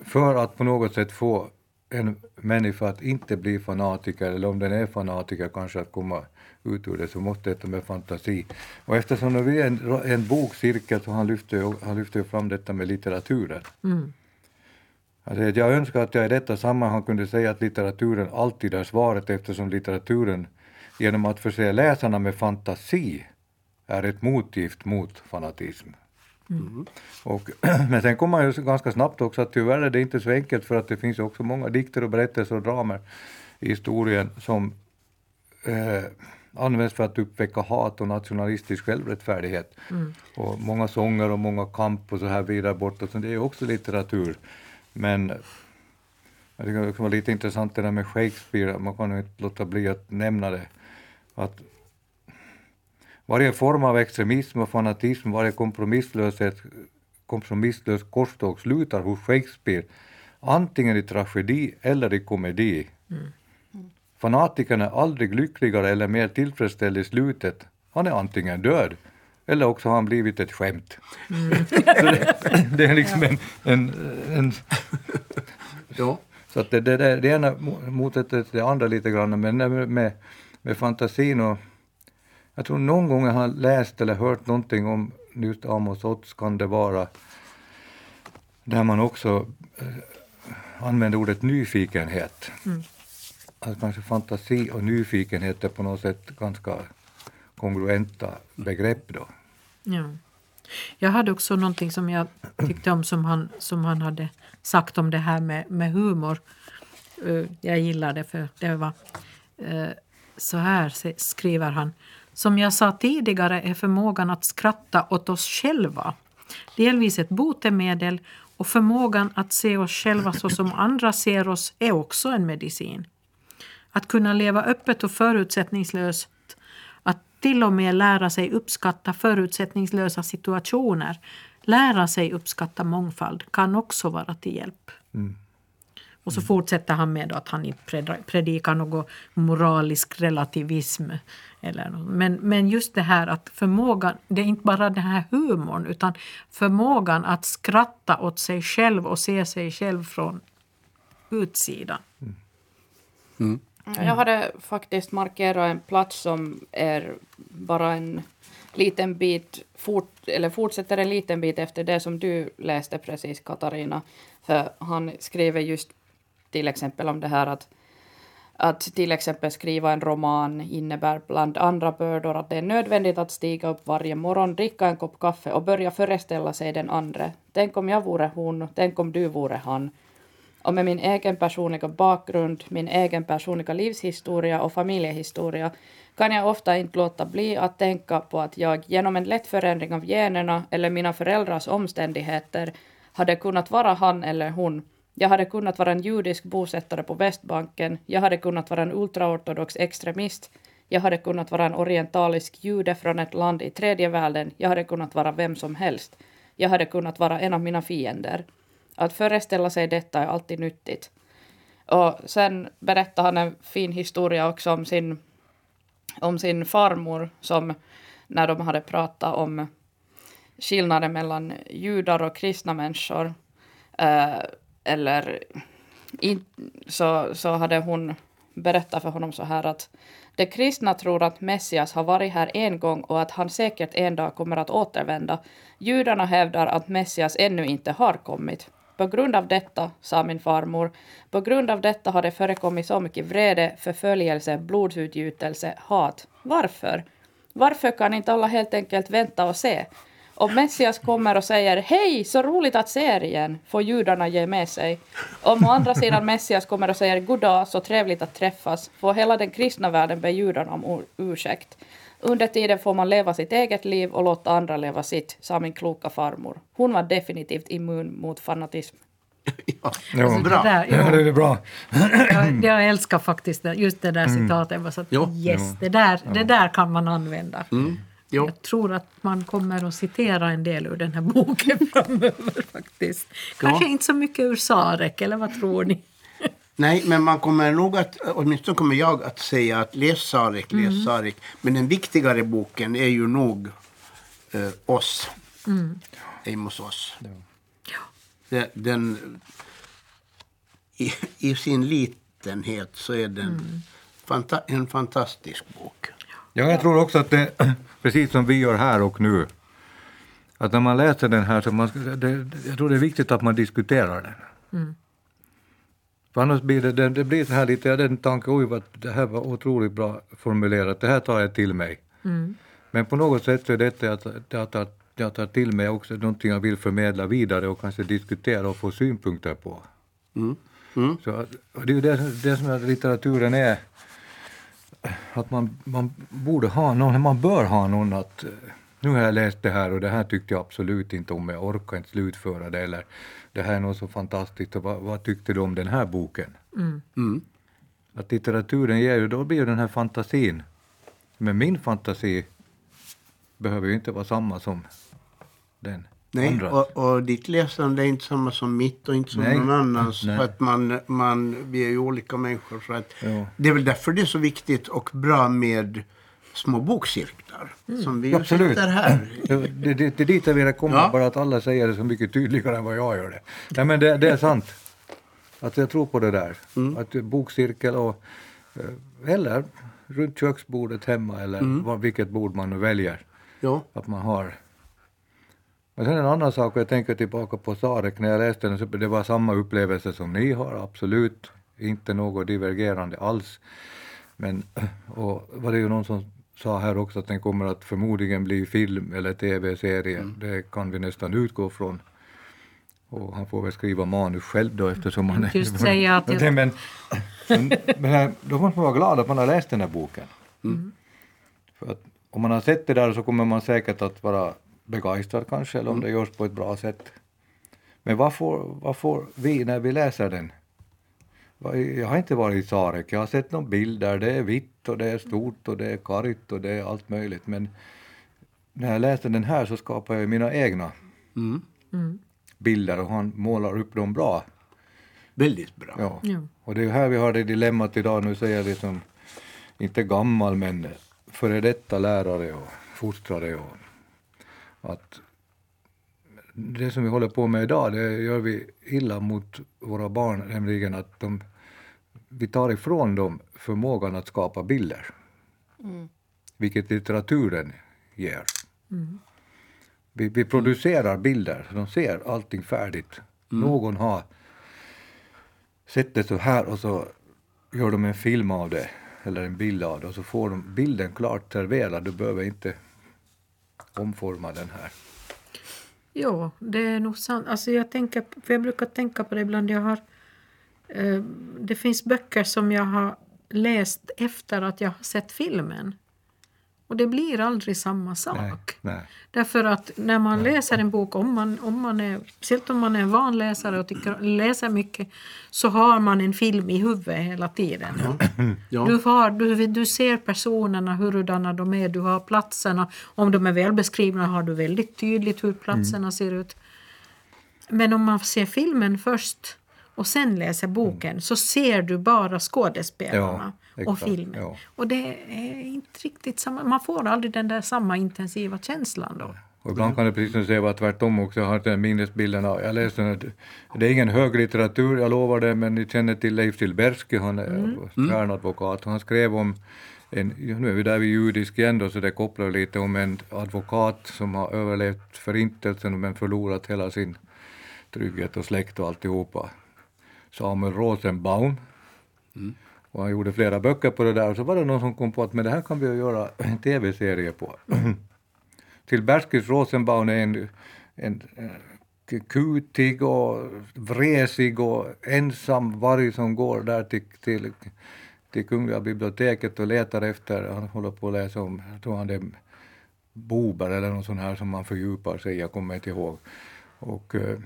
för att på något sätt få en människa att inte bli fanatiker eller om den är fanatiker kanske att komma ut ur det så måste detta med fantasi. Och eftersom det är en, en bokcirkel så han lyfter, han lyfter fram detta med litteraturen. Alltså, jag önskar att jag i detta sammanhang kunde säga att litteraturen alltid är svaret eftersom litteraturen genom att förse läsarna med fantasi är ett motgift mot fanatism. Och, men sen kommer man ju ganska snabbt också att tyvärr är det inte så enkelt för att det finns också många dikter och berättelser och dramer i historien som eh, används för att uppväcka hat och nationalistisk självrättfärdighet. Och många sånger och många kamp och så här vidare bortåt, så det är också litteratur. Men jag tycker det också var lite intressant det där med Shakespeare, man kan ju inte låta bli att nämna det. Att varje form av extremism och fanatism, varje kompromisslöshet, kompromisslös korståg slutar hos Shakespeare antingen i tragedi eller i komedi. Fanatikern är aldrig lyckligare eller mer tillfredsställd i slutet. Han är antingen död eller också har han blivit ett skämt. Så det, det är liksom en, en, en Jo. så att det, det, det, det ena mo- motsätter det andra lite grann, men med, med, med fantasin och... Jag tror någon gång jag har läst eller hört någonting om just Amos Otts kan det vara där man också eh, använder ordet nyfikenhet. Alltså kanske fantasi och nyfikenhet är på något sätt ganska kongruenta begrepp då. Ja. Jag hade också någonting som jag tyckte om som han, som han hade sagt om det här med, med humor. Eh, Jag gillar det för det var eh, så här skriver han. Som jag sa tidigare är förmågan att skratta åt oss själva delvis ett botemedel och förmågan att se oss själva så som andra ser oss är också en medicin. Att kunna leva öppet och förutsättningslöst, att till och med lära sig uppskatta förutsättningslösa situationer, lära sig uppskatta mångfald kan också vara till hjälp. Och så fortsätter han med att han inte predikar någon moralisk relativism. Eller. Men, men just det här att förmågan, det är inte bara den här humorn utan förmågan att skratta åt sig själv och se sig själv från utsidan. Jag hade faktiskt markerat en plats som är bara en liten bit, fort, eller fortsätter en liten bit efter det som du läste precis Katarina. För han skriver just till exempel om det här att att till exempel skriva en roman innebär bland andra bördor att det är nödvändigt att stiga upp varje morgon, dricka en kopp kaffe och börja föreställa sig den andra. Tänk om jag vore hon, tänk om du vore han. Och med min egen personliga bakgrund, min egen personliga livshistoria och familjehistoria kan jag ofta inte låta bli att tänka på att jag genom en lätt förändring av generna eller mina föräldrars omständigheter hade kunnat vara han eller hon. Jag hade kunnat vara en judisk bosättare på Västbanken. Jag hade kunnat vara en ultraortodox extremist. Jag hade kunnat vara en orientalisk jude från ett land i tredje världen. Jag hade kunnat vara vem som helst. Jag hade kunnat vara en av mina fiender. Att föreställa sig detta är alltid nyttigt. Och sen berättar han en fin historia också om sin, om sin farmor som när de hade pratat om skillnaden mellan judar och kristna människor. Uh, eller in, så, så hade hon berättat för honom så här att de kristna tror att Messias har varit här en gång och att han säkert en dag kommer att återvända. Judarna hävdar att Messias ännu inte har kommit. På grund av detta, sa min farmor, på grund av detta har det förekommit så mycket vrede, förföljelse, blodsutgjutelse, hat. Varför? Varför kan inte alla helt enkelt vänta och se? Om Messias kommer och säger hej, så roligt att se er igen, får judarna ge med sig. Om å andra sidan Messias kommer och säger goddag, så trevligt att träffas, får hela den kristna världen be judarna om ursäkt. Under tiden får man leva sitt eget liv och låta andra leva sitt, sa min kloka farmor. Hon var definitivt immun mot fanatism. Ja, Ja. bra. Det där, Ja, det är bra. jag, jag älskar faktiskt det, just det där citatet. Var så att, yes, det, där, det där kan man använda. Mm. Jo. Jag tror att man kommer att citera en del ur den här boken framöver faktiskt. Kanske Ja. inte så mycket ur Sarek, eller vad tror ni? Nej, men man kommer nog att, åtminstone kommer jag att säga att läs Sarek, läs Mm. Sarek. Men den viktigare boken är ju nog eh, oss. Mm. Amos Oss. Den, den, i, I sin litenhet så är den Mm. fanta, en fantastisk bok. Ja, jag tror också att det, precis som vi gör här och nu, att när man läser den här så man, det, jag tror det är viktigt att man diskuterar den. För annars blir det, det, det blir så här lite, jag hade en tanke, oj vad det här var otroligt bra formulerat, det här tar jag till mig. Men på något sätt så är detta att jag tar, jag tar till mig också någonting jag vill förmedla vidare och kanske diskutera och få synpunkter på. Mm. Mm. Så, det är ju det, det som litteraturen är. Att man, man borde ha någon, man bör ha någon att eh, nu har jag läst det här och det här tyckte jag absolut inte om, jag orkar inte slutföra det eller det här är något så fantastiskt och vad, vad tyckte du om den här boken? Mm. Att litteraturen ger ju, då blir ju den här fantasin. Men min fantasi behöver ju inte vara samma som den Nej, och, och ditt läsande är inte samma som mitt och inte som Nej. någon annans. Nej. För att man, man, vi är ju olika människor. Så att Ja. Det är väl därför det är så viktigt och bra med små bokcirklar. Som vi ju Absolut. sitter här. Det, det, det, är dit jag vill komma, Ja. bara att alla säger det så mycket tydligare än vad jag gör det. Nej, men det, det är sant. Att jag tror på det där. Att bokcirkel och... eh, Eller runt köksbordet hemma eller vad, vilket bord man nu väljer. Ja. Att man har... Men sen en annan sak, och jag tänker tillbaka på Sarek, när jag läste den så det var samma upplevelse som ni har, absolut. Inte något divergerande alls. Men, och var det ju någon som sa här också att den kommer att förmodligen bli film eller tv-serie. Det kan vi nästan utgå från. Och han får väl skriva manus själv då eftersom han är... Just säga att jag- men, men, men här, då måste man vara glad att man har läst den här boken. För att om man har sett det där så kommer man säkert att vara begeistrad kanske, eller om det görs på ett bra sätt. Men vad får, vad får vi när vi läser den? Jag har inte varit i Sarek, jag har sett någon bild där det är vitt och det är stort och det är kargt och det är allt möjligt. Men när jag läser den här så skapar jag mina egna Mm. bilder och han målar upp dem bra. Väldigt bra. Ja. Ja. Och det är här vi har det dilemmat idag, nu säger vi som, inte gammal men före detta lärare och fostrare och att det som vi håller på med idag, det gör vi illa mot våra barn, nämligen att de, vi tar ifrån dem förmågan att skapa bilder. Vilket litteraturen ger. Vi, vi producerar bilder, de ser allting färdigt. Någon har sett det så här och så gör de en film av det, eller en bild av det, och så får de bilden klart serverad. Du behöver inte omforma den här. Ja, det är nog sant. Alltså jag, tänker, för jag brukar tänka på det ibland. Jag har, eh, det finns böcker som jag har läst efter att jag har sett filmen. Och det blir aldrig samma sak. Nej, nej. Därför att när man läser en bok, om man, om man är, speciellt om man är en van läsare och tycker, läser mycket, så har man en film i huvudet hela tiden. Ja. Du, har, du, du ser personerna, hurudana de är, du har platserna. Om de är välbeskrivna har du väldigt tydligt hur platserna Mm. ser ut. Men om man ser filmen först och sen läser boken så ser du bara skådespelarna Ja, och filmen. ja. Och det är inte riktigt samma, man får aldrig den där samma intensiva känslan då. Och ibland kan det precis som du säger vara tvärtom också. Jag har den minnesbilden av, jag läste den, det är ingen höglitteratur, jag lovar det, men ni känner till Leif Tilberski, han är stjärnadvokat. och Han skrev om, en, nu är vi där vid judisk igen då, så det kopplar lite om en advokat som har överlevt förintelsen men förlorat hela sin trygghet och släkt och alltihopa. Samuel Rosenbaum. Och han gjorde flera böcker på det där och så var det någon som kom på att men det här kan vi ju göra en tv-serie på. Till Berskis Rosenbaum är en, en, en kutig och vresig och ensam varg som går där till, till, till Kungliga biblioteket och letar efter, han håller på att läsa om, jag tror han det är Bober eller någon sån här som man fördjupar sig i, jag kommer inte ihåg. Och eh,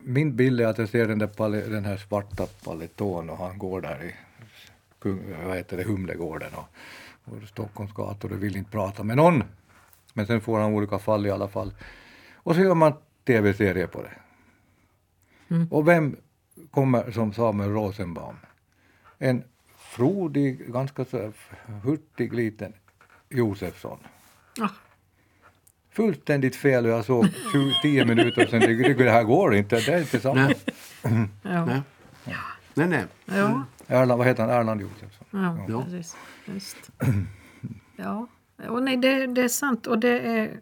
min bild är att jag ser den, där den här svarta paletån och han går där i Kung- vad heter det, Humlegården och, och Stockholms gator och vill inte prata med någon. Men sen får han olika fall i alla fall. Och så gör man tv-serie på det. Och vem kommer som Samuel Rosenbaum? En frodig, ganska så hurtig liten Josefsson. Ah, Fullständigt fel och jag såg 20, 10 minuter sen, det, det, här går inte, det är inte samma. Nej. ja. Nej. Nej, nej. Ja, Erland, vad heter han? Erland Josefsson. ja, Ja. precis. Just. Ja, och nej, det, det är sant. Och det, är,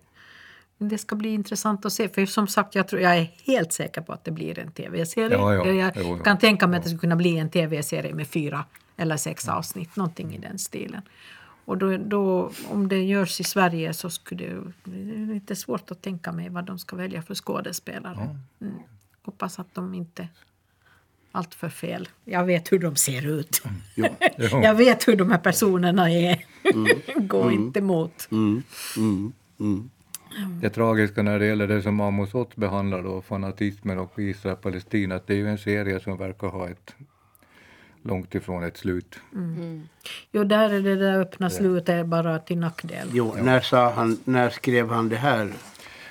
det ska bli intressant att se. För som sagt, jag, tror, jag är helt säker på att det blir en tv-serie. Ja, ja. Jag Jo, kan tänka mig att det skulle kunna bli en tv-serie med fyra eller sex avsnitt, någonting i den stilen. Och då, då, om det görs i Sverige så skulle det, det är lite svårt att tänka mig vad de ska välja för skådespelare. Mm. Hoppas att de inte allt för fel. Jag vet hur de ser ut. Ja. Ja. Jag vet hur de här personerna är. Gå inte emot. Mm. Mm. Mm. Det tragiska när det gäller det som Amos Oz behandlar då, fanatismen och Israel-Palestina, att det är ju en serie som verkar ha ett långt ifrån ett slut. Jo, där är det där öppna slutet bara till nackdel. Jo, när, sa han, när skrev han det här?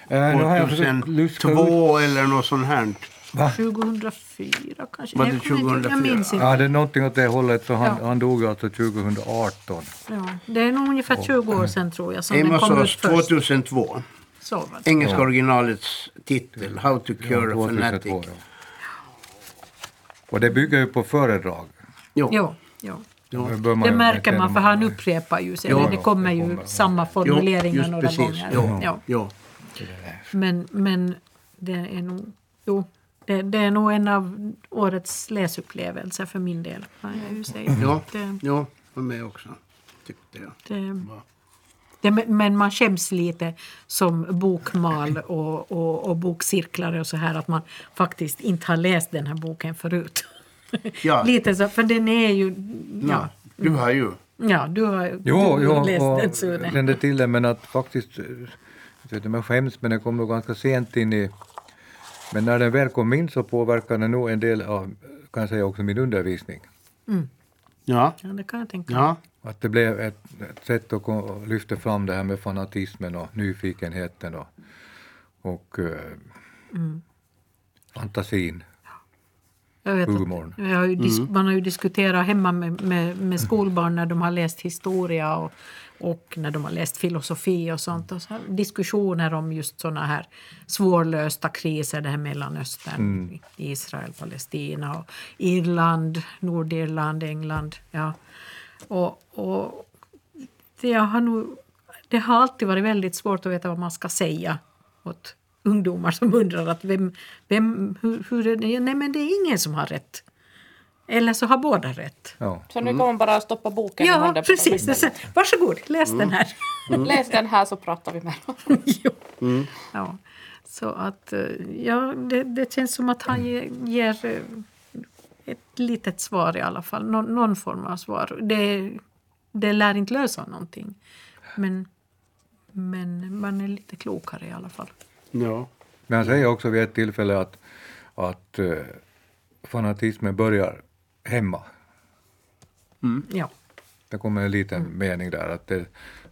Äh, ut. 2002 eller något sånt här? 2004 kanske? Var det Jag kommer inte- 2004? Jag minns inte. Ja, det är någonting åt det hållet, så han, Ja. han dog alltså 2018. Ja, det är nog ungefär 20 år sedan tror jag som den Amos kom ut Oz först. 2002. Så var det. Engelska originalets titel, How to Cure a 2002, Fanatic. ja. Och det bygger ju på föredrag. Jo. Jo, jo. Jo. Det, Det märker man för han upprepar ju sig. Ja, det ja, kommer det ju kommer, ja. samma Jo, formuleringar just några precis. gånger. Jo. Ja. Jo. Men, men det är nog... Jo, det, det är nog en av årets läsupplevelser för min del. Jag säga. Ja. Det, Jo, för mig också. Tyckte jag. det, det, men man skäms lite som bokmal och, och, och bokcirklare och så här att man faktiskt inte har läst den här boken förut. Ja. lite så, för den är ju... Ja, Ja. Du har ju. ja du har, Jo, du har läst och den Sune. kände till det, men att faktiskt, eh, jag vet inte om jag skäms, men den kom nog ganska sent in i, men när den väl kom in så påverkade den nog en del av, kan jag säga också min undervisning. Ja. Ja, det kan jag tänka mig. Ja. Att det blev ett, ett sätt att ko- lyfta fram det här med fanatismen och nyfikenheten och, och eh, fantasin. Jag vet Humorn. att, jag har dis- Man har ju diskuterat hemma med, med, med skolbarn när de har läst historia och, och när de har läst filosofi och sånt. Och så diskussioner om just såna här svårlösta kriser, det här Mellanöstern, Israel, Palestina och Irland, Nordirland, England. Ja. Och, och det, har nog, det har alltid varit väldigt svårt att veta vad man ska säga åt ungdomar som undrar att vem, vem, hur, hur är det? Nej men det är ingen som har rätt. Eller så har båda rätt. Ja. Så nu kommer man bara stoppa boken i Ja, handen på precis. dem. Så- Varsågod, läs den här. Läs den här så pratar vi med jo. Ja. Så att, eh, ja, det, det känns som att han ge- ger eh, ett litet svar i alla fall. Nå, någon form av svar. Det, det lär inte lösa någonting. Men, men man är lite klokare i alla fall. Ja. Men han säger också vid ett tillfälle att, att eh, fanatismen börjar hemma. Ja. Det kommer en liten mening där, att det,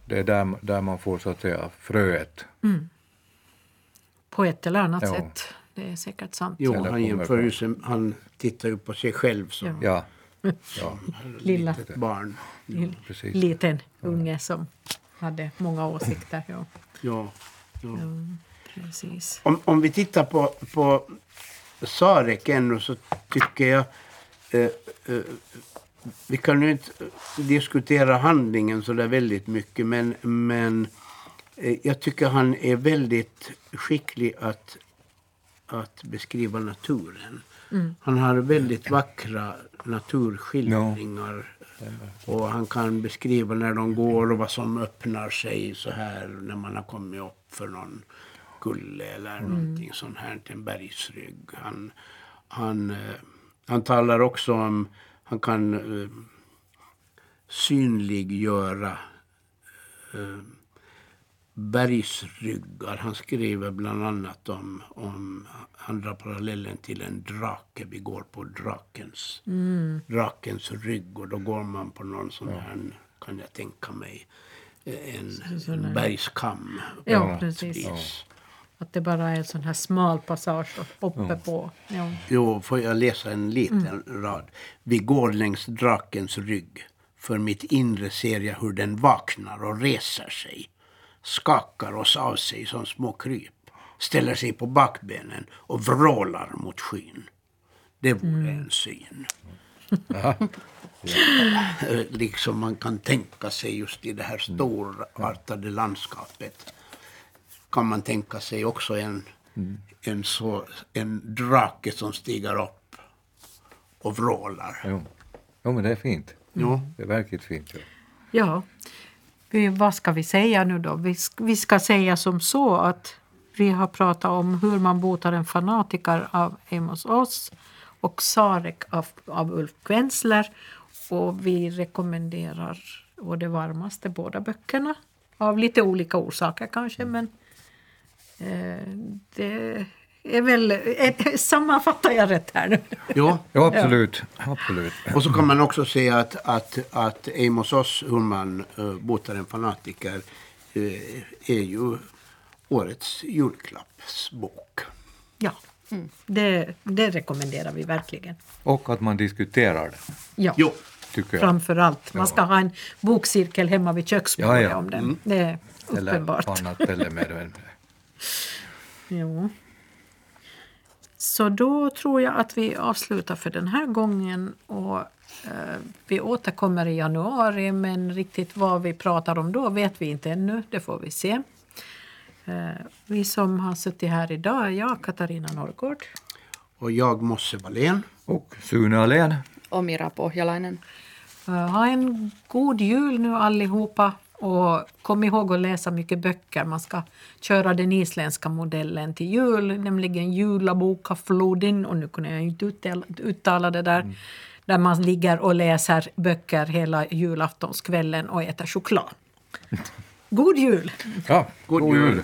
det är där, där man får så att säga fröet. På ett eller annat Ja. sätt. Det är säkert sant. Jo, han jämför ju sig, han tittar ju på sig själv som Ja, ja Lilla ett barn. precis. liten unge som hade många åsikter. Ja, Ja. Ja. Precis. Om, om vi tittar på, på Sarek ännu så tycker jag eh, eh, vi kan ju inte diskutera handlingen så där väldigt mycket men, men eh, jag tycker han är väldigt skicklig att, att beskriva naturen. Han har väldigt vackra naturskildringar. Och han kan beskriva när de går och vad som öppnar sig så här när man har kommit upp för någon kulle eller någonting sånt här, en bergsrygg. Han, han, eh, han talar också om, han kan eh, synliggöra eh, bergsryggar. Han skriver bland annat om, om han drar parallellen till en drake. Vi går på drakens, drakens rygg och då går man på någon sån här, kan jag tänka mig, en, bergskam. Ja, precis. Vis. Att det bara är en sån här smal passage uppe på. Ja. Jo, får jag läsa en liten rad? Vi går längs drakens rygg. För mitt inre ser jag hur den vaknar och reser sig. Skakar oss av sig som små kryp. Ställer sig på bakbenen och vrålar mot skyn. Det vore en syn. Liksom man kan tänka sig just i det här storartade landskapet kan man tänka sig också en, en, så, en drake som stiger upp och vrålar. Jo. jo, men det är fint. Ja. Det är verkligt fint. Ja. Ja, vi, vad ska vi säga nu då? Vi, vi ska säga som så att vi har pratat om hur man botar en fanatiker av Amos Oz och Sarek av, av Ulf Kvensler. Och vi rekommenderar å det varmaste båda böckerna. Av lite olika orsaker kanske, men det är väl... Eh, sammanfattar jag rätt här nu? Ja. Ja, absolut. absolut. Och så kan man också säga att, att, att Amos Oz, hur man botar en fanatiker, eh, är ju årets julklappsbok. Ja, det, det rekommenderar vi verkligen. Och att man diskuterar det, Ja. Jo. Framför allt. Man ska ha en bokcirkel hemma vid köksbordet Ja, ja. om den. Det är Eller uppenbart. på annat ställe med. Jo. Så då tror jag att vi avslutar för den här gången. Och, eh, vi återkommer i januari men riktigt vad vi pratar om då vet vi inte ännu. Det får vi se. Eh, vi som har suttit här idag är jag, Katarina Norrgård. och jag Mosse Wallén. Och Sune Alén. Och Mira Pohjalainen. Eh, Ha en god jul nu allihopa och kom ihåg att läsa mycket böcker. Man ska köra den isländska modellen till jul, nämligen Julabokafloden och nu kunde jag inte uttala, det där. Där man ligger och läser böcker hela julaftonskvällen och äter choklad. God jul! Ja, God jul.